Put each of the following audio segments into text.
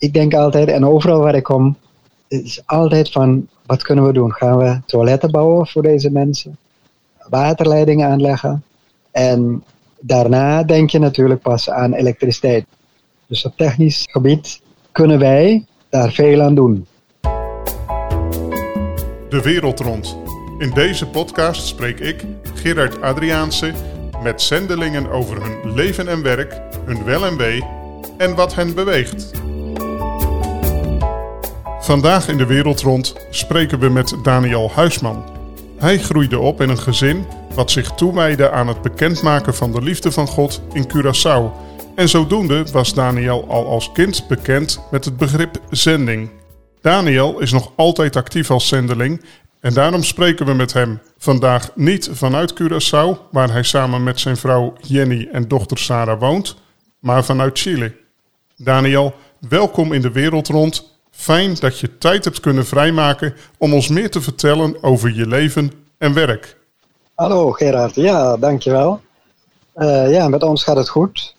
ik denk altijd, en overal waar ik kom, is altijd van, wat kunnen we doen? Gaan we toiletten bouwen voor deze mensen? Waterleidingen aanleggen? En daarna denk je natuurlijk pas aan elektriciteit. Dus op technisch gebied kunnen wij daar veel aan doen. De wereld rond. In deze podcast spreek ik, Gerard Adriaanse, met zendelingen over hun leven en werk, hun wel en wee en wat hen beweegt. Vandaag in de wereld rond spreken we met Daniel Huisman. Hij groeide op in een gezin wat zich toewijde aan het bekendmaken van de liefde van God in Curaçao. En zodoende was Daniel al als kind bekend met het begrip zending. Daniel is nog altijd actief als zendeling en daarom spreken we met hem vandaag niet vanuit Curaçao, waar hij samen met zijn vrouw Jenny en dochter Sarah woont, maar vanuit Chile. Daniel, welkom in de wereld rond. Fijn dat je tijd hebt kunnen vrijmaken om ons meer te vertellen over je leven en werk. Hallo Gerard, ja, dankjewel. Uh, ja, met ons gaat het goed.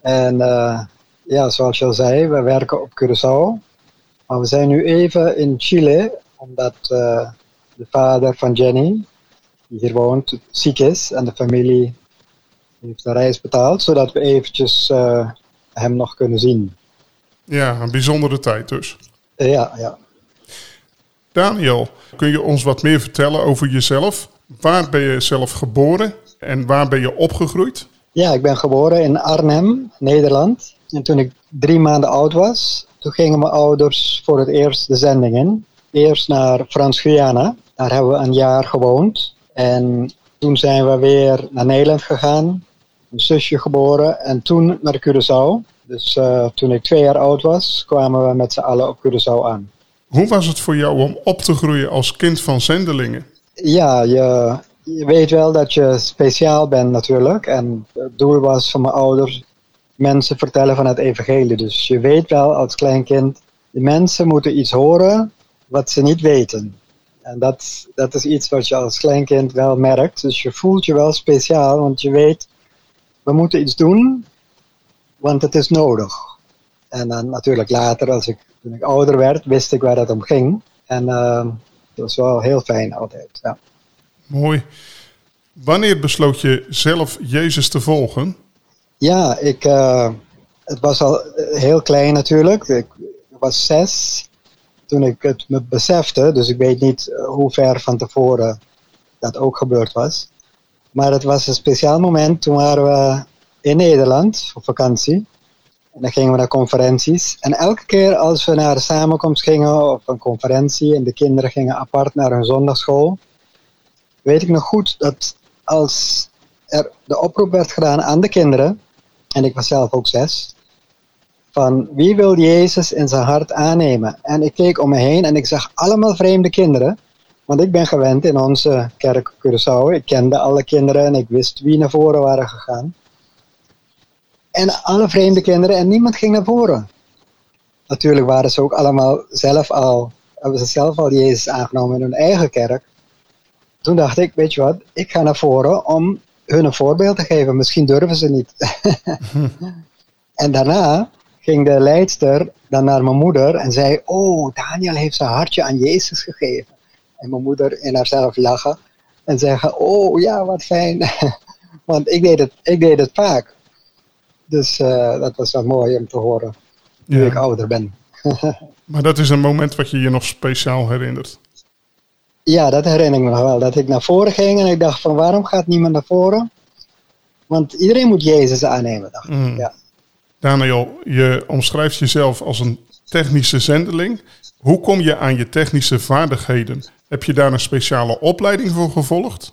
En uh, ja, zoals je al zei, we werken op Curaçao. Maar we zijn nu even in Chile, omdat uh, de vader van Jenny, die hier woont, ziek is. En de familie heeft een reis betaald, zodat we eventjes hem nog kunnen zien. Ja, een bijzondere tijd dus. Ja, ja. Daniel, kun je ons wat meer vertellen over jezelf? Waar ben je zelf geboren en waar ben je opgegroeid? Ja, ik ben geboren in Arnhem, Nederland. En toen ik drie maanden oud was, toen gingen mijn ouders voor het eerst de zending in. Eerst naar Frans-Guyana, daar hebben we een jaar gewoond. En toen zijn we weer naar Nederland gegaan, een zusje geboren en toen naar Curaçao. Dus uh, toen ik twee jaar oud was, kwamen we met z'n allen op Curaçao aan. Hoe was het voor jou om op te groeien als kind van zendelingen? Ja, je, je weet wel dat je speciaal bent natuurlijk. En het doel was van mijn ouders mensen vertellen van het evangelie. Dus je weet wel als kleinkind, de mensen moeten iets horen wat ze niet weten. En dat, dat is iets wat je als kleinkind wel merkt. Dus je voelt je wel speciaal, want je weet, we moeten iets doen want het is nodig. En dan natuurlijk later, als ik, toen ik ouder werd, wist ik waar het om ging. En uh, dat was wel heel fijn altijd. Ja. Mooi. Wanneer besloot je zelf Jezus te volgen? Ja, ik, uh, het was al heel klein natuurlijk. Ik was zes toen ik het me besefte. Dus ik weet niet hoe ver van tevoren dat ook gebeurd was. Maar het was een speciaal moment. Toen waren we in Nederland op vakantie. En dan gingen we naar conferenties. En elke keer als we naar een samenkomst gingen of een conferentie en de kinderen gingen apart naar hun zondagschool, weet ik nog goed dat als er de oproep werd gedaan aan de kinderen, en ik was zelf ook zes, van wie wil Jezus in zijn hart aannemen? En ik keek om me heen en ik zag allemaal vreemde kinderen. Want ik ben gewend in onze kerk Curaçao. Ik kende alle kinderen en ik wist wie naar voren waren gegaan. En alle vreemde kinderen en niemand ging naar voren. Natuurlijk waren ze ook allemaal zelf al, hebben ze zelf al Jezus aangenomen in hun eigen kerk. Toen dacht ik, weet je wat, ik ga naar voren om hun een voorbeeld te geven. Misschien durven ze niet. en daarna ging de leidster dan naar mijn moeder en zei, oh, Daniel heeft zijn hartje aan Jezus gegeven. En mijn moeder in haarzelf lachen en zeggen, oh ja, wat fijn. Want ik deed het, ik deed het vaak. Dus uh, dat was wel mooi om te horen, nu ja. ik ouder ben. maar dat is een moment wat je je nog speciaal herinnert? Ja, dat herinner ik me nog wel. Dat ik naar voren ging en ik dacht van waarom gaat niemand naar voren? Want iedereen moet Jezus aannemen, dacht mm. Ja. Daniel, je omschrijft jezelf als een technische zendeling. Hoe kom je aan je technische vaardigheden? Heb je daar een speciale opleiding voor gevolgd?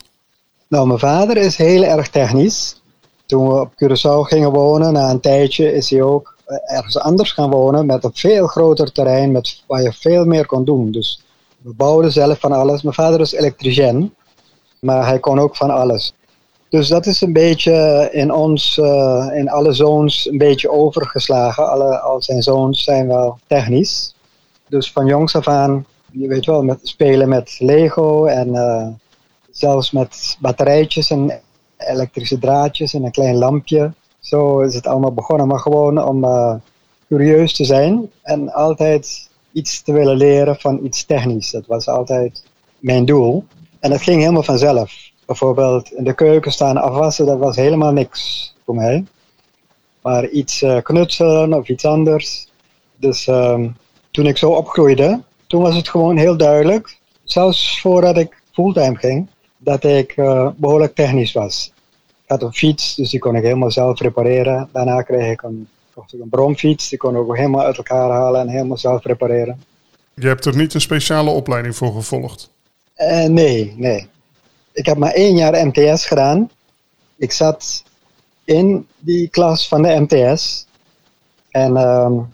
Nou, mijn vader is heel erg technisch toen we op Curaçao gingen wonen, na een tijdje is hij ook eh, ergens anders gaan wonen met een veel groter terrein met, waar je veel meer kon doen. Dus we bouwden zelf van alles. Mijn vader is elektricien, maar hij kon ook van alles. Dus dat is een beetje in ons, uh, in alle zoons, een beetje overgeslagen. Alle, al zijn zoons zijn wel technisch. Dus van jongs af aan, je weet wel, met spelen met Lego en uh, zelfs met batterijtjes en elektrische draadjes en een klein lampje. Zo is het allemaal begonnen, maar gewoon om uh, curieus te zijn en altijd iets te willen leren van iets technisch. Dat was altijd mijn doel. En dat ging helemaal vanzelf. Bijvoorbeeld in de keuken staan afwassen, dat was helemaal niks voor mij. Maar iets uh, knutselen of iets anders. Dus uh, toen ik zo opgroeide, toen was het gewoon heel duidelijk, zelfs voordat ik fulltime ging, dat ik uh, behoorlijk technisch was. Had een fiets, dus die kon ik helemaal zelf repareren. Daarna kreeg ik een, kocht ik een bromfiets, die kon ik ook helemaal uit elkaar halen en helemaal zelf repareren. Je hebt er niet een speciale opleiding voor gevolgd? Uh, nee, nee. Ik heb maar één jaar MTS gedaan. Ik zat in die klas van de MTS. En um,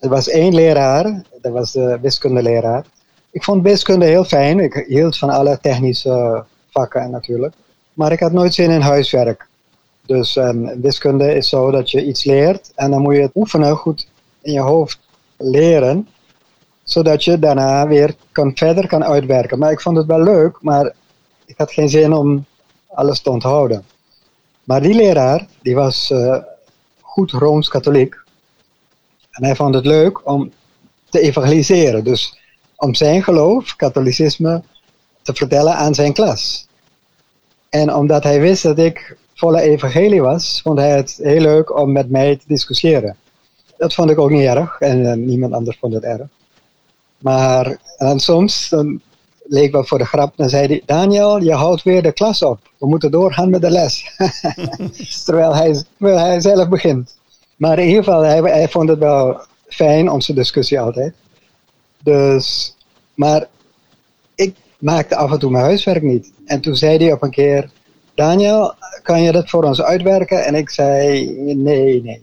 er was één leraar, dat was de wiskundeleraar. Ik vond wiskunde heel fijn. Ik hield van alle technische vakken natuurlijk. Maar ik had nooit zin in huiswerk. Dus um, wiskunde is zo dat je iets leert en dan moet je het oefenen, goed in je hoofd leren, zodat je daarna weer kan, verder kan uitwerken. Maar ik vond het wel leuk, maar ik had geen zin om alles te onthouden. Maar die leraar, die was uh, goed Rooms-Katholiek. En hij vond het leuk om te evangeliseren. Dus om zijn geloof, katholicisme, te vertellen aan zijn klas. En omdat hij wist dat ik volle evangelie was, vond hij het heel leuk om met mij te discussiëren. Dat vond ik ook niet erg en uh, niemand anders vond het erg. Maar en soms dan leek wel voor de grap, dan zei hij: Daniel, je houdt weer de klas op. We moeten doorgaan met de les. terwijl, hij, zelf begint. Maar in ieder geval, hij, hij vond het wel fijn, onze discussie altijd. Dus, maar maakte af en toe mijn huiswerk niet. En toen zei hij op een keer: Daniel, kan je dat voor ons uitwerken? En ik zei: Nee, nee.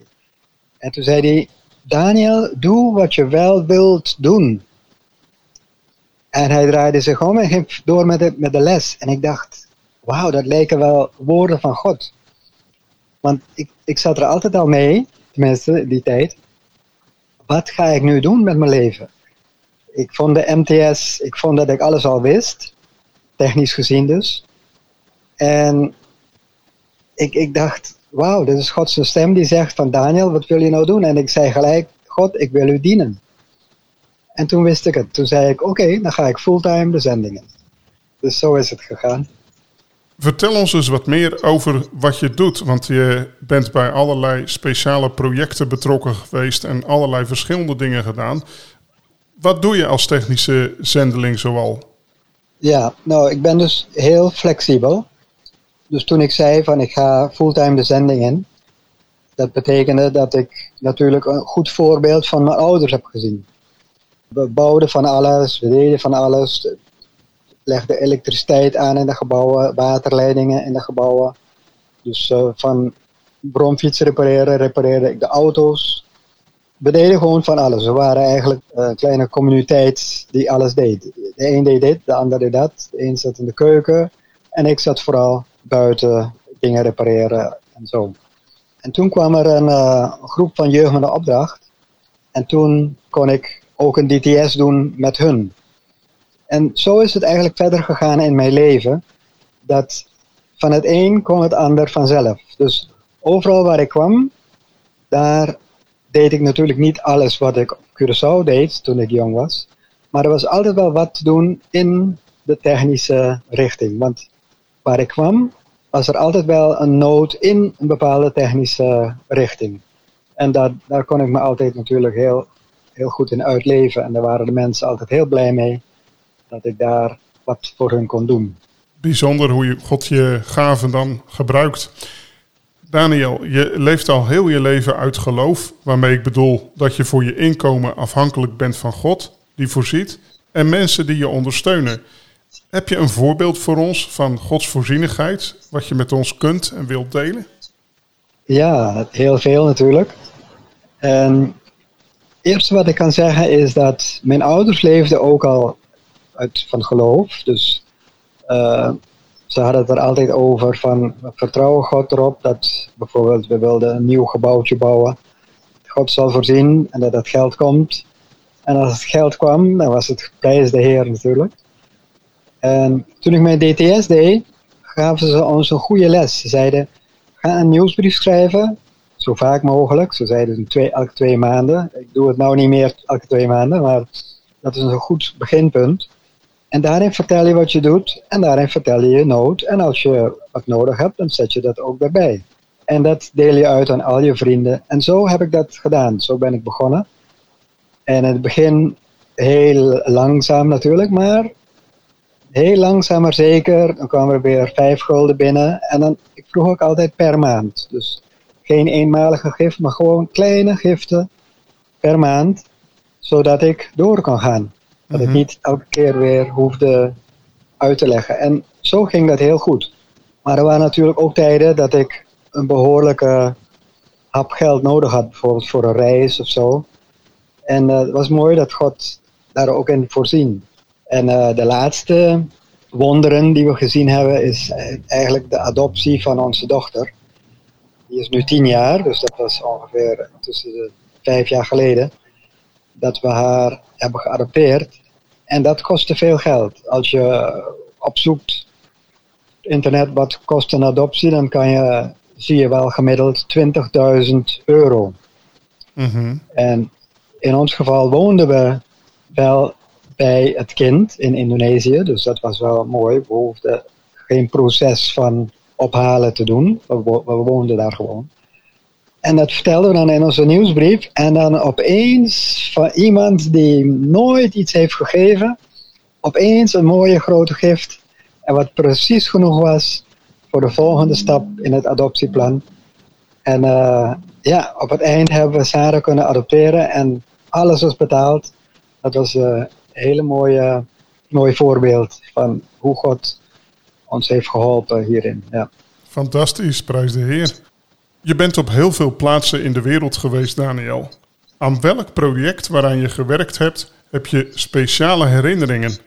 En toen zei hij: Daniel, doe wat je wel wilt doen. En hij draaide zich om en ging door met de, met de les. En ik dacht: Wauw, dat lijken wel woorden van God. Want ik, ik zat er altijd al mee, tenminste die tijd. Wat ga ik nu doen met mijn leven? Ik vond de MTS, ik vond dat ik alles al wist, technisch gezien dus. En ik, ik dacht, wauw, dit is Gods stem die zegt van Daniel, wat wil je nou doen? En ik zei gelijk, God, ik wil u dienen. En toen wist ik het. Toen zei ik, oké, dan ga ik fulltime de zendingen. Dus zo is het gegaan. Vertel ons eens wat meer over wat je doet, want je bent bij allerlei speciale projecten betrokken geweest en allerlei verschillende dingen gedaan. Wat doe je als technische zendeling zoal? Ja, nou, ik ben dus heel flexibel. Dus toen ik zei van ik ga fulltime de zending in, dat betekende dat ik natuurlijk een goed voorbeeld van mijn ouders heb gezien. We bouwden van alles, we deden van alles, legde elektriciteit aan in de gebouwen, waterleidingen in de gebouwen. Dus uh, van bromfietsen repareren, repareerde ik de auto's. We deden gewoon van alles. We waren eigenlijk een kleine communiteit die alles deed. De een deed dit, de ander deed dat. De een zat in de keuken en ik zat vooral buiten dingen repareren en zo. En toen kwam er een uh, groep van jeugd met een opdracht. En toen kon ik ook een DTS doen met hun. En zo is het eigenlijk verder gegaan in mijn leven. Dat van het een kwam het ander vanzelf. Dus overal waar ik kwam, daar deed ik natuurlijk niet alles wat ik op Curaçao deed toen ik jong was. Maar er was altijd wel wat te doen in de technische richting. Want waar ik kwam, was er altijd wel een nood in een bepaalde technische richting. En daar, daar kon ik me altijd natuurlijk heel, heel goed in uitleven. En daar waren de mensen altijd heel blij mee dat ik daar wat voor hun kon doen. Bijzonder hoe je God je gaven dan gebruikt. Daniel, je leeft al heel je leven uit geloof, waarmee ik bedoel dat je voor je inkomen afhankelijk bent van God, die voorziet, en mensen die je ondersteunen. Heb je een voorbeeld voor ons van Gods voorzienigheid, wat je met ons kunt en wilt delen? Ja, heel veel natuurlijk. En het eerste wat ik kan zeggen is dat mijn ouders leefden ook al uit van geloof. Dus uh, ze hadden het er altijd over van vertrouwen God erop dat bijvoorbeeld we wilden een nieuw gebouwtje bouwen. God zal voorzien en dat het geld komt. En als het geld kwam, dan was het prijs de Heer natuurlijk. En toen ik mijn DTS deed, gaven ze ons een goede les. Ze zeiden, ga een nieuwsbrief schrijven zo vaak mogelijk. Zo zeiden ze twee, elke twee maanden. Ik doe het nou niet meer elke twee maanden, maar dat is een goed beginpunt. En daarin vertel je wat je doet en daarin vertel je je nood. En als je wat nodig hebt, dan zet je dat ook bij. En dat deel je uit aan al je vrienden. En zo heb ik dat gedaan. Zo ben ik begonnen. En in het begin heel langzaam natuurlijk, maar heel langzaam maar zeker. Dan kwamen er weer vijf gulden binnen. En dan, ik vroeg ook altijd per maand. Dus geen eenmalige gift, maar gewoon kleine giften per maand. Zodat ik door kan gaan. Dat ik mhm. niet elke keer weer hoefde uit te leggen. En zo ging dat heel goed. Maar er waren natuurlijk ook tijden dat ik een behoorlijke hap geld nodig had, bijvoorbeeld voor een reis of zo. En uh, het was mooi dat God daar ook in voorzien. En uh, de laatste wonderen die we gezien hebben, is eigenlijk de adoptie van onze dochter. Die is nu tien jaar, dus dat was ongeveer tussen de vijf jaar geleden dat we haar hebben geadopteerd. En dat kostte veel geld. Als je opzoekt internet wat kost een adoptie, dan kan je, zie je wel gemiddeld 20.000 euro. Mhm. En in ons geval woonden we wel bij het kind in Indonesië, dus dat was wel mooi. We hoefden geen proces van ophalen te doen, we, we woonden daar gewoon. En dat vertelden we dan in onze nieuwsbrief. En dan opeens van iemand die nooit iets heeft gegeven, opeens een mooie grote gift. En wat precies genoeg was voor de volgende stap in het adoptieplan. En uh, ja, op het eind hebben we Sarah kunnen adopteren en alles was betaald. Dat was een hele mooie, mooi voorbeeld van hoe God ons heeft geholpen hierin. Ja. Fantastisch, prijs de Heer. Je bent op heel veel plaatsen in de wereld geweest, Daniel. Aan welk project waaraan je gewerkt hebt, heb je speciale herinneringen?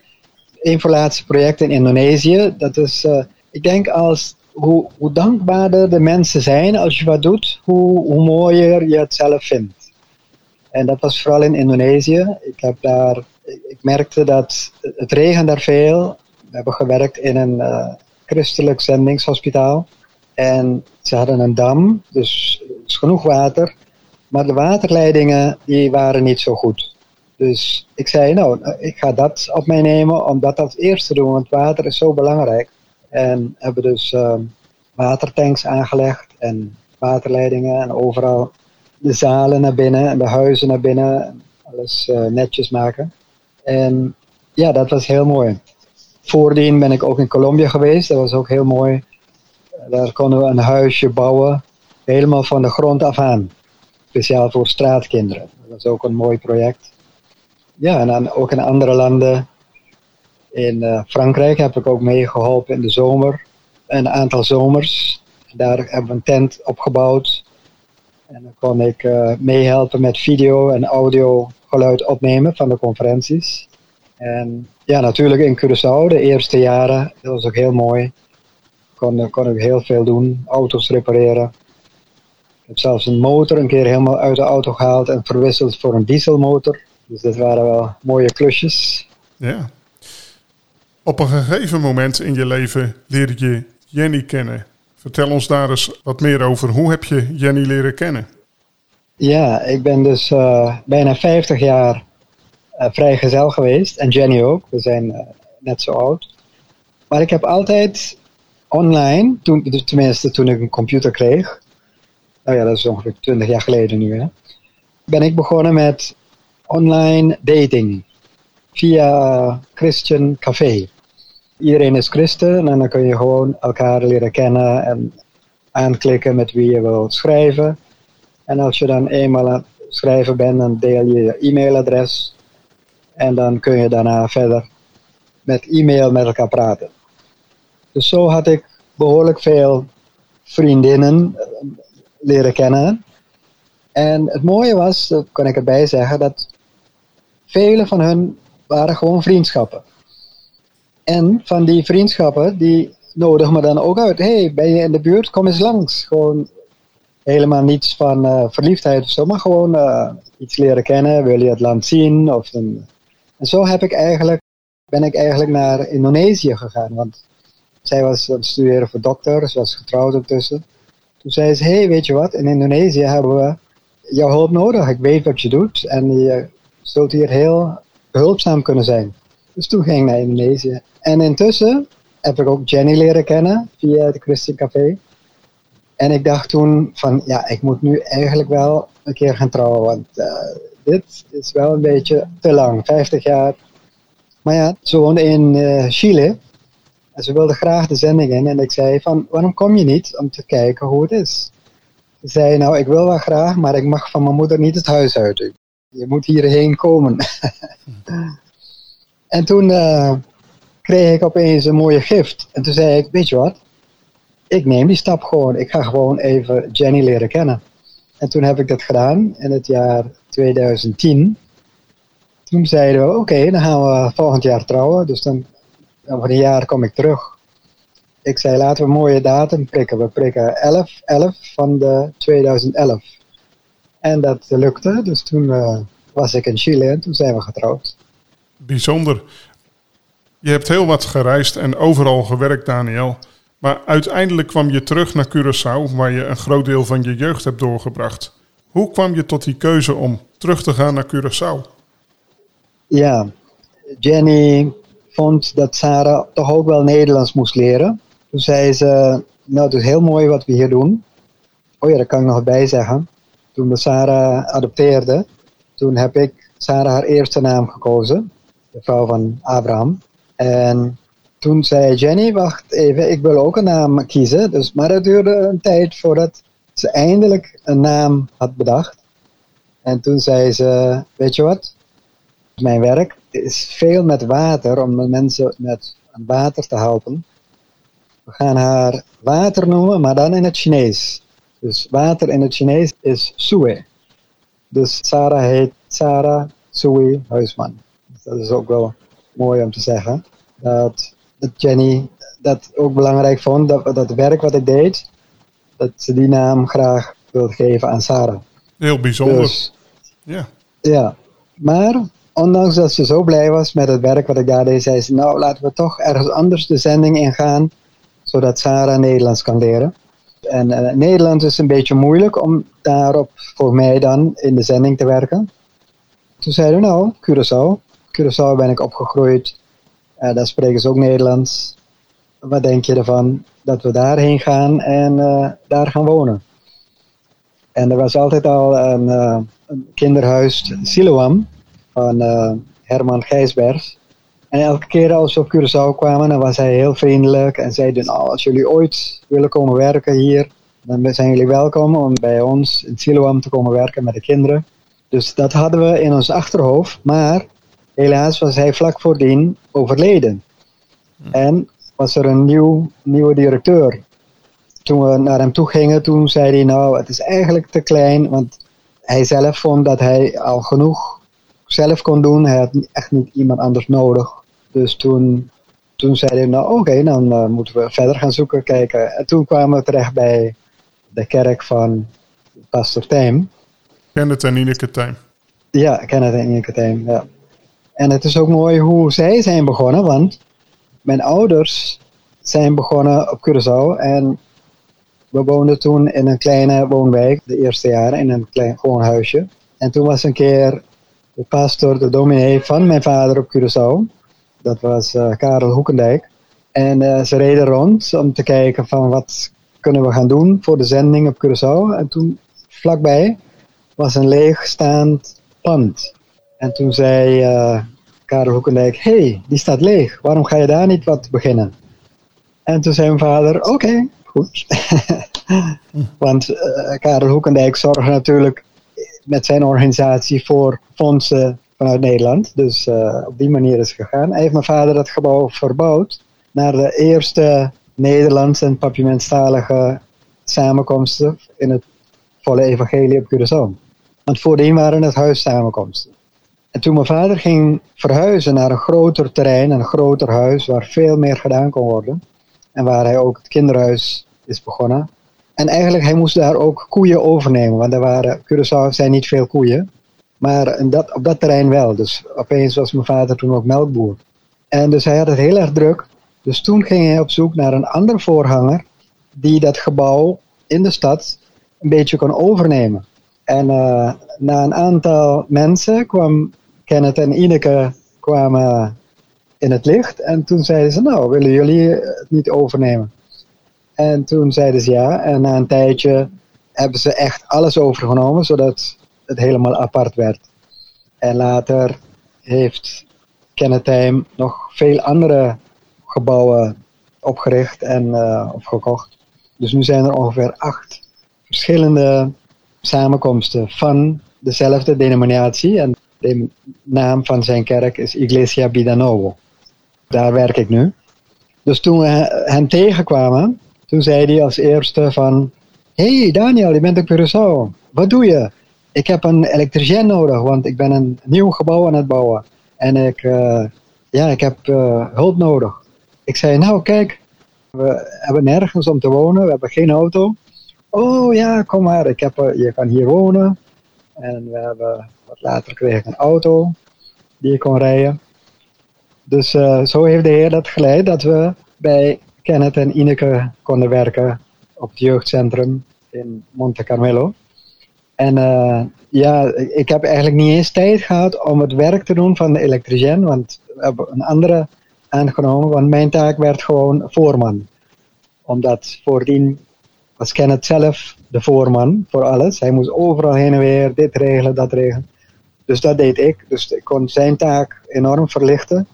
Projecten in Indonesië, dat is, uh, ik denk als hoe, hoe dankbaarder de mensen zijn als je wat doet, hoe, hoe mooier je het zelf vindt. En dat was vooral in Indonesië. Ik, heb daar, ik merkte dat het regent daar veel. We hebben gewerkt in een uh, christelijk zendingshospitaal. En ze hadden een dam, dus is genoeg water. Maar de waterleidingen die waren niet zo goed. Dus ik zei, nou, ik ga dat op mij nemen om dat als eerste te doen, want water is zo belangrijk. En hebben dus uh, watertanks aangelegd en waterleidingen en overal de zalen naar binnen en de huizen naar binnen. Alles uh, netjes maken. En ja, dat was heel mooi. Voordien ben ik ook in Colombia geweest. Dat was ook heel mooi. Daar konden we een huisje bouwen, helemaal van de grond af aan. Speciaal voor straatkinderen. Dat is ook een mooi project. Ja, en dan ook in andere landen. In uh, Frankrijk heb ik ook meegeholpen in de zomer. Een aantal zomers. Daar hebben we een tent opgebouwd. En dan kon ik uh, meehelpen met video en audio geluid opnemen van de conferenties. En ja, natuurlijk in Curaçao, de eerste jaren, dat was ook heel mooi kon, kon ik heel veel doen. Auto's repareren. Ik heb zelfs een motor een keer helemaal uit de auto gehaald en verwisseld voor een dieselmotor. Dus dat waren wel mooie klusjes. Ja. Op een gegeven moment in je leven leerde je Jenny kennen. Vertel ons daar eens wat meer over. Hoe heb je Jenny leren kennen? Ja, ik ben dus uh, bijna 50 jaar uh, vrijgezel geweest. En Jenny ook. We zijn uh, net zo oud. Maar ik heb altijd online, toen, dus tenminste toen ik een computer kreeg, nou ja, dat is ongeveer 20 jaar geleden nu, hè, ben ik begonnen met online dating via Christian Café. Iedereen is christen en dan kun je gewoon elkaar leren kennen en aanklikken met wie je wilt schrijven. En als je dan eenmaal aan het schrijven bent, dan deel je je e-mailadres en dan kun je daarna verder met e-mail met elkaar praten. Dus zo had ik behoorlijk veel vriendinnen eh, leren kennen. En het mooie was, kan ik erbij zeggen, dat vele van hun waren gewoon vriendschappen. En van die vriendschappen, die nodigen me dan ook uit. hey, ben je in de buurt? Kom eens langs. Gewoon helemaal niets van uh, verliefdheid of zo, maar gewoon uh, iets leren kennen. Wil je het land zien? Of een... En zo heb ik eigenlijk, ben ik eigenlijk naar Indonesië gegaan. Want zij was aan het studeren voor dokter, ze was getrouwd ondertussen. Toen zei ze, hey, weet je wat, in Indonesië hebben we jouw hulp nodig. Ik weet wat je doet en je zult hier heel behulpzaam kunnen zijn. Dus toen ging ik naar Indonesië. En intussen heb ik ook Jenny leren kennen via het Christian Café. En ik dacht toen van, ja, ik moet nu eigenlijk wel een keer gaan trouwen, want uh, dit is wel een beetje te lang, 50 jaar. Maar ja, ze woonde in uh, Chile ze wilde graag de zending in. En ik zei van, waarom kom je niet om te kijken hoe het is? Ze zei, nou, ik wil wel graag, maar ik mag van mijn moeder niet het huis uit. Je moet hierheen komen. en toen uh, kreeg ik opeens een mooie gift. En toen zei ik, weet je wat? Ik neem die stap gewoon. Ik ga gewoon even Jenny leren kennen. En toen heb ik dat gedaan in het jaar 2010. Toen zeiden we, oké, dan gaan we volgend jaar trouwen. Dus dan over een jaar kom ik terug. Ik zei, laten we een mooie datum prikken. We prikken 11, 11 van de 2011. En dat lukte, dus toen uh, was ik in Chile en toen zijn we getrouwd. Bijzonder. Je hebt heel wat gereisd en overal gewerkt, Daniel. Maar uiteindelijk kwam je terug naar Curaçao, waar je een groot deel van je jeugd hebt doorgebracht. Hoe kwam je tot die keuze om terug te gaan naar Curaçao? Ja, Jenny vond dat Sarah toch ook wel Nederlands moest leren. Toen zei ze, nou het is heel mooi wat we hier doen. Oh ja, daar kan ik nog bij zeggen. Toen we Sarah adopteerde, toen heb ik Sarah haar eerste naam gekozen. De vrouw van Abraham. En toen zei Jenny, wacht even, ik wil ook een naam kiezen. Dus, maar het duurde een tijd voordat ze eindelijk een naam had bedacht. En toen zei ze, weet je wat, mijn werk is veel met water, om mensen met water te helpen. We gaan haar water noemen, maar dan in het Chinees. Dus water in het Chinees is Sue. Dus Sarah heet Sarah Sue Huisman. dat is ook wel mooi om te zeggen. Dat, dat Jenny dat ook belangrijk vond, dat, dat werk wat ik deed, dat ze die naam graag wilde geven aan Sarah. Heel bijzonder. Dus, ja. Ja, maar ondanks dat ze zo blij was met het werk wat ik daar deed, zei ze, nou laten we toch ergens anders de zending ingaan, zodat Sarah Nederlands kan leren. En uh, Nederlands is een beetje moeilijk om daarop voor mij dan in de zending te werken. Toen zeiden we, nou, Curaçao. Curaçao ben ik opgegroeid. Uh, daar spreken ze ook Nederlands. Wat denk je ervan dat we daarheen gaan en uh, daar gaan wonen? En er was altijd al een, een kinderhuis, Siloam van uh, Herman Gijsberg. En elke keer als we op Curaçao kwamen, dan was hij heel vriendelijk en zei: nou, als jullie ooit willen komen werken hier, dan zijn jullie welkom om bij ons in Siloam te komen werken met de kinderen. Dus dat hadden we in ons achterhoofd, maar helaas was hij vlak voordien overleden. En was er een nieuw, nieuwe directeur. Toen we naar hem toe gingen, toen zei hij nou, het is eigenlijk te klein, want hij zelf vond dat hij al genoeg zelf kon doen. Hij had echt niet iemand anders nodig. Dus toen, toen zei hij, nou oké, dan uh, moeten we verder gaan zoeken, kijken. En toen kwamen we terecht bij de kerk van pastor Tijm. Kenneth en Ineke Tijm. Ja, Kenneth en Ineke Tijm, ja. En het is ook mooi hoe zij zijn begonnen, want mijn ouders zijn begonnen op Curaçao en we woonden toen in een kleine woonwijk, de eerste jaren, in een klein gewoon huisje. En toen was een keer de pastor, de dominee van mijn vader op Curaçao. Dat was uh, Karel Hoekendijk. En uh, ze reden rond om te kijken van wat kunnen we gaan doen voor de zending op Curaçao. En toen vlakbij was een leegstaand pand. En toen zei uh, Karel Hoekendijk, hey, die staat leeg. Waarom ga je daar niet wat beginnen? En toen zei mijn vader, oké, goed. Want Karel Hoekendijk zorgde natuurlijk met zijn organisatie voor fondsen vanuit Nederland. Dus uh, op die manier is het gegaan. Hij heeft mijn vader dat gebouw verbouwd naar de eerste Nederlandse en papiamentstalige samenkomsten in het volle evangelie op Curaçao. Want voordien waren het huissamenkomsten. En toen mijn vader ging verhuizen naar een groter terrein, een groter huis waar veel meer gedaan kon worden. En waar hij ook het kinderhuis is begonnen. En eigenlijk, hij moest daar ook koeien overnemen, want er waren, Curaçao zijn niet veel koeien. Maar dat, op dat terrein wel. Dus opeens was mijn vader toen ook melkboer. En dus hij had het heel erg druk. Dus toen ging hij op zoek naar een andere voorganger die dat gebouw in de stad een beetje kon overnemen. En uh, na een aantal mensen kwam Kenneth en Ineke kwamen in het licht. En toen zeiden ze, nou, willen jullie het niet overnemen? En toen zeiden ze ja. En na een tijdje hebben ze echt alles overgenomen, zodat het helemaal apart werd. En later heeft Kenneth nog veel andere gebouwen opgericht en uh, gekocht. Dus nu zijn er ongeveer acht verschillende samenkomsten van dezelfde denominatie. En de naam van zijn kerk is Iglesia Bidanovo. Daar werk ik nu. Dus toen we hen tegenkwamen, toen zei hij als eerste van... hey Daniel, je bent op Curaçao. Wat doe je? Ik heb een elektricien nodig, want ik ben een nieuw gebouw aan het bouwen. En ik, uh, ja, ik heb uh, hulp nodig. Ik zei, nou kijk, we hebben nergens om te wonen, we hebben geen auto. Oh ja, kom maar, ik heb, je kan hier wonen. En we hebben, wat later kreeg ik een auto die ik kon rijden. Dus zo heeft de Heer dat geleid dat we bij Kenneth en Ineke konden werken op het jeugdcentrum in Monte Carmelo. En uh, ja, ik heb eigenlijk niet eens tijd gehad om het werk te doen van de elektricien, want we hebben een andere aangenomen, want mijn taak werd gewoon voorman. Omdat voordien was Kenneth zelf de voorman voor alles. Hij moest overal heen en weer dit regelen, dat regelen. Dus dat deed ik. Dus ik kon zijn taak enorm verlichten.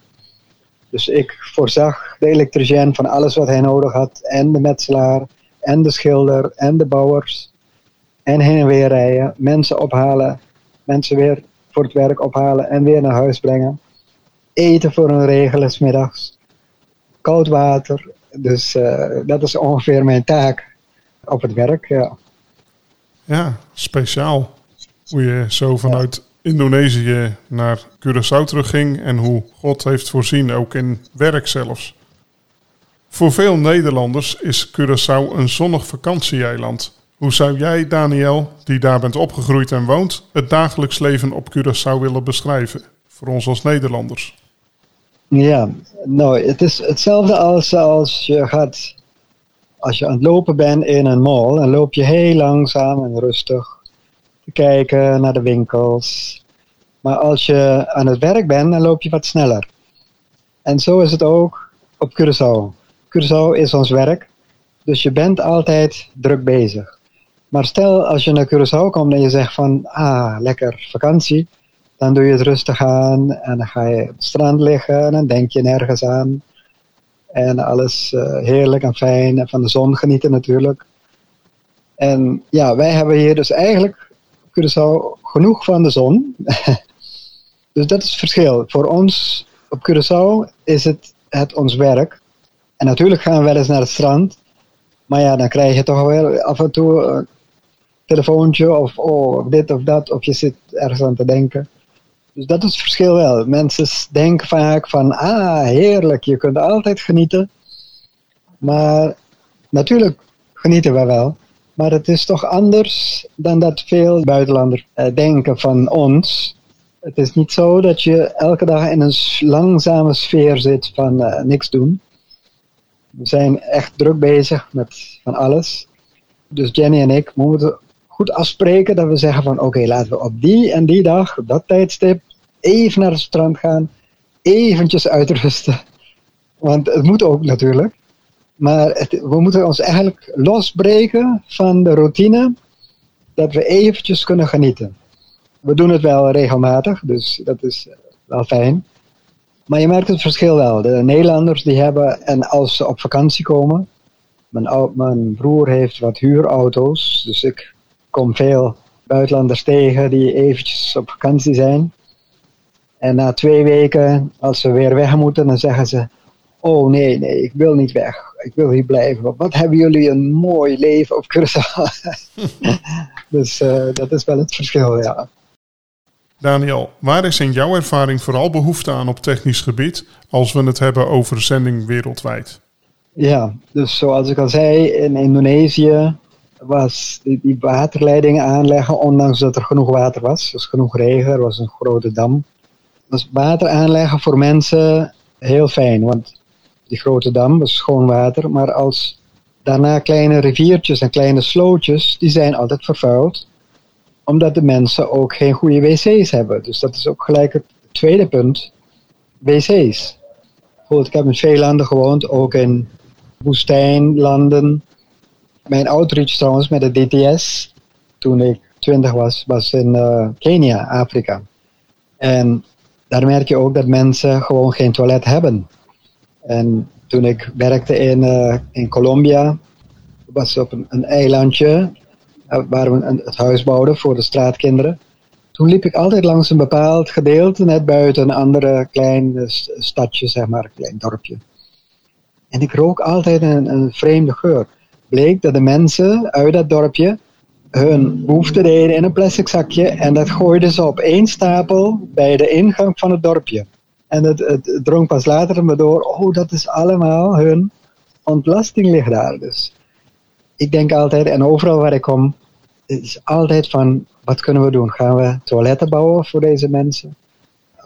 Dus ik voorzag de elektricien van alles wat hij nodig had. En de metselaar, en de schilder, en de bouwers. En heen en weer rijden, mensen ophalen, mensen weer voor het werk ophalen en weer naar huis brengen. Eten voor hun regelen smiddags. Koud water. Dus uh, dat is ongeveer mijn taak op het werk, ja. Ja, speciaal. Hoe je zo vanuit Indonesië naar Curaçao terugging en hoe God heeft voorzien, ook in werk zelfs. Voor veel Nederlanders is Curaçao een zonnig vakantieeiland. Hoe zou jij, Daniel, die daar bent opgegroeid en woont, het dagelijks leven op Curaçao willen beschrijven? Voor ons als Nederlanders. Ja, nou, het is hetzelfde als als je gaat, als je aan het lopen bent in een mall, dan loop je heel langzaam en rustig kijken naar de winkels. Maar als je aan het werk bent, dan loop je wat sneller. En zo is het ook op Curaçao. Curaçao is ons werk, dus je bent altijd druk bezig. Maar stel als je naar Curaçao komt en je zegt van, ah, lekker vakantie. Dan doe je het rustig aan en dan ga je op het strand liggen en dan denk je nergens aan. En alles uh, heerlijk en fijn en van de zon genieten natuurlijk. En ja, wij hebben hier dus eigenlijk Curaçao genoeg van de zon. dus dat is het verschil. Voor ons op Curaçao is het, het ons werk. En natuurlijk gaan we wel eens naar het strand. Maar ja, dan krijg je toch wel af en toe telefoontje of oh, dit of dat, of je zit ergens aan te denken. Dus dat is het verschil wel. Mensen denken vaak van, ah, heerlijk, je kunt altijd genieten. Maar natuurlijk genieten we wel. Maar het is toch anders dan dat veel buitenlanders eh, denken van ons. Het is niet zo dat je elke dag in een langzame sfeer zit van uh, niks doen. We zijn echt druk bezig met van alles. Dus Jenny en ik moeten goed afspreken dat we zeggen van oké, laten we op die en die dag, op dat tijdstip, even naar het strand gaan, eventjes uitrusten. Want het moet ook natuurlijk. Maar het, we moeten ons eigenlijk losbreken van de routine, dat we eventjes kunnen genieten. We doen het wel regelmatig, dus dat is wel fijn. Maar je merkt het verschil wel. De Nederlanders die hebben, en als ze op vakantie komen, mijn, mijn broer heeft wat huurauto's, dus ik kom veel buitenlanders tegen die eventjes op vakantie zijn. En na twee weken, als ze weer weg moeten, dan zeggen ze: Oh nee, nee, ik wil niet weg. Ik wil hier blijven. Wat hebben jullie een mooi leven op Curaçao? dus uh, dat is wel het verschil, ja. Daniel, waar is in jouw ervaring vooral behoefte aan op technisch gebied als we het hebben over zending wereldwijd? Ja, dus zoals ik al zei, in Indonesië was die, die waterleidingen aanleggen, ondanks dat er genoeg water was. Was genoeg regen, er was een grote dam. Was water aanleggen voor mensen heel fijn, want die grote dam was schoon water. Maar als Daarna kleine riviertjes en kleine slootjes, die zijn altijd vervuild. Omdat de mensen ook geen goede wc's hebben. Dus dat is ook gelijk het tweede punt. Wc's. Ik heb in veel landen gewoond, ook in woestijnlanden. Mijn outreach trouwens met de DTS, toen ik 20 was, was in uh, Kenia, Afrika. En daar merk je ook dat mensen gewoon geen toilet hebben. En toen ik werkte in, uh, in Colombia, was op een, eilandje uh, waar we een, het huis bouwden voor de straatkinderen. Toen liep ik altijd langs een bepaald gedeelte, net buiten een andere klein stadje, zeg maar, een klein dorpje. En ik rook altijd een, een vreemde geur. Bleek dat de mensen uit dat dorpje hun behoefte deden in een plastic zakje en dat gooiden ze op één stapel bij de ingang van het dorpje. En het, het drong pas later me door, oh dat is allemaal hun ontlasting ligt daar. Dus ik denk altijd, en overal waar ik kom, is altijd van, wat kunnen we doen? Gaan we toiletten bouwen voor deze mensen?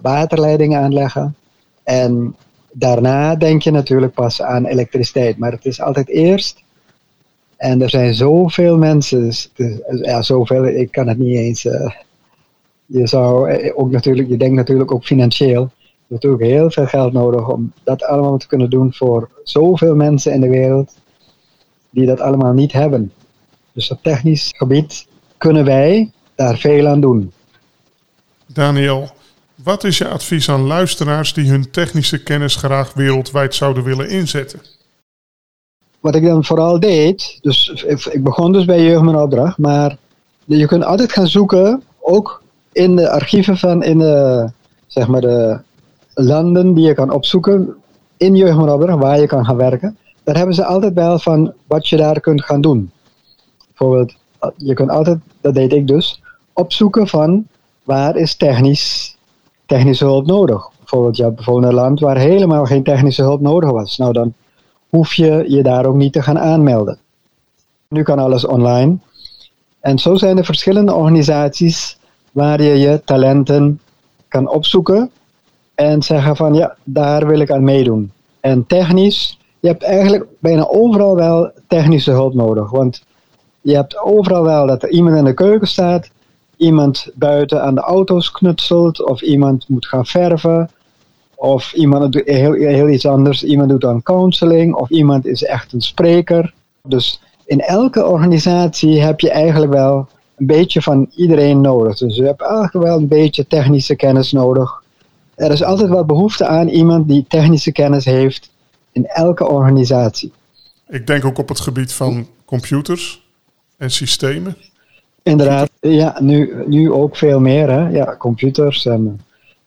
Waterleidingen aanleggen? En daarna denk je natuurlijk pas aan elektriciteit. Maar het is altijd eerst. En er zijn zoveel mensen, ja, zoveel, ik kan het niet eens. Uh, je zou eh, ook natuurlijk, je denkt natuurlijk ook financieel. Ook heel veel geld nodig om dat allemaal te kunnen doen voor zoveel mensen in de wereld die dat allemaal niet hebben. Dus op technisch gebied kunnen wij daar veel aan doen. Daniel, wat is je advies aan luisteraars die hun technische kennis graag wereldwijd zouden willen inzetten? Wat ik dan vooral deed, dus ik begon dus bij Jeugd Opdracht, maar je kunt altijd gaan zoeken, ook in de archieven van in de, zeg maar de landen die je kan opzoeken in Jeugd Opdracht, waar je kan gaan werken. Daar hebben ze altijd wel van wat je daar kunt gaan doen. Bijvoorbeeld, je kunt altijd, dat deed ik dus, opzoeken van waar is technisch, technische hulp nodig. Bijvoorbeeld, je hebt bijvoorbeeld een land waar helemaal geen technische hulp nodig was. Nou, dan hoef je je daar ook niet te gaan aanmelden. Nu kan alles online. En zo zijn er verschillende organisaties waar je je talenten kan opzoeken en zeggen van ja, daar wil ik aan meedoen. En technisch, je hebt eigenlijk bijna overal wel technische hulp nodig. Want je hebt overal wel dat er iemand in de keuken staat, iemand buiten aan de auto's knutselt, of iemand moet gaan verven, of iemand doet heel, heel iets anders, iemand doet dan counseling, of iemand is echt een spreker. Dus in elke organisatie heb je eigenlijk wel een beetje van iedereen nodig. Dus je hebt eigenlijk wel een beetje technische kennis nodig. Er is altijd wel behoefte aan iemand die technische kennis heeft in elke organisatie. Ik denk ook op het gebied van computers en systemen. Inderdaad, ja, nu, nu ook veel meer. Hè? Ja, computers en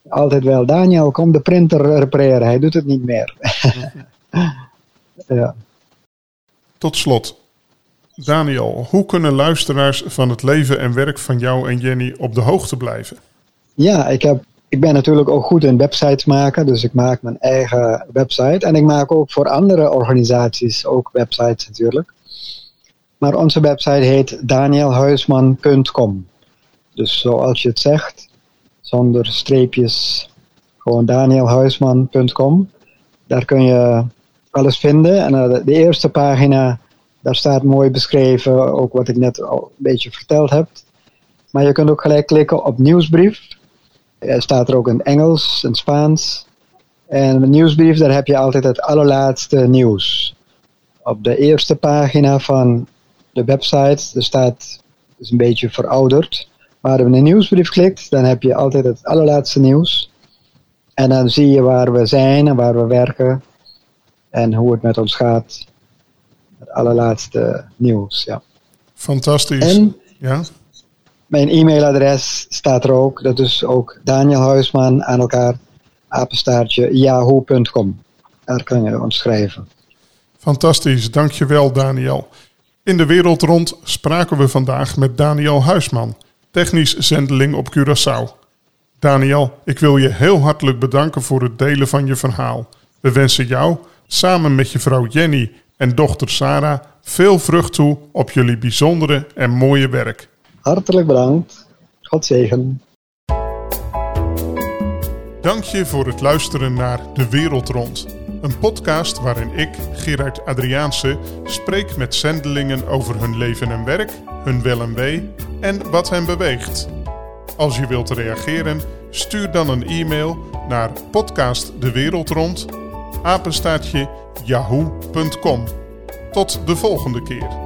altijd wel. Daniel, kom de printer repareren. Hij doet het niet meer. ja. Tot slot, Daniel, hoe kunnen luisteraars van het leven en werk van jou en Jenny op de hoogte blijven? Ja, ik, heb, ik ben natuurlijk ook goed in websites maken, dus ik maak mijn eigen website. En ik maak ook voor andere organisaties ook websites natuurlijk. Maar onze website heet danielhuisman.com. Dus zoals je het zegt, zonder streepjes, gewoon danielhuisman.com. Daar kun je alles vinden. En uh, de eerste pagina daar staat mooi beschreven, ook wat ik net al een beetje verteld heb. Maar je kunt ook gelijk klikken op nieuwsbrief. Er staat er ook in Engels en Spaans. En een nieuwsbrief, daar heb je altijd het allerlaatste nieuws. Op de eerste pagina van de website, er staat, is een beetje verouderd. Maar als je een nieuwsbrief klikt, dan heb je altijd het allerlaatste nieuws. En dan zie je waar we zijn en waar we werken. En hoe het met ons gaat het allerlaatste nieuws. Ja. Fantastisch. En ja? Mijn e-mailadres staat er ook. Dat is ook Daniel Huisman aan elkaar, apenstaartje, yahoo.com. Daar kun je ons schrijven. Fantastisch, dankjewel Daniel. In de wereld rond spraken we vandaag met Daniel Huisman, technisch zendeling op Curaçao. Daniel, ik wil je heel hartelijk bedanken voor het delen van je verhaal. We wensen jou, samen met je vrouw Jenny en dochter Sarah veel vrucht toe op jullie bijzondere en mooie werk. Hartelijk bedankt. God zegen. Dank je voor het luisteren naar De Wereld Rond. Een podcast waarin ik, Gerard Adriaanse, spreek met zendelingen over hun leven en werk, hun wel en wee en wat hen beweegt. Als je wilt reageren, stuur dan een e-mail naar podcastdewereldrond yahoo.com. Tot de volgende keer.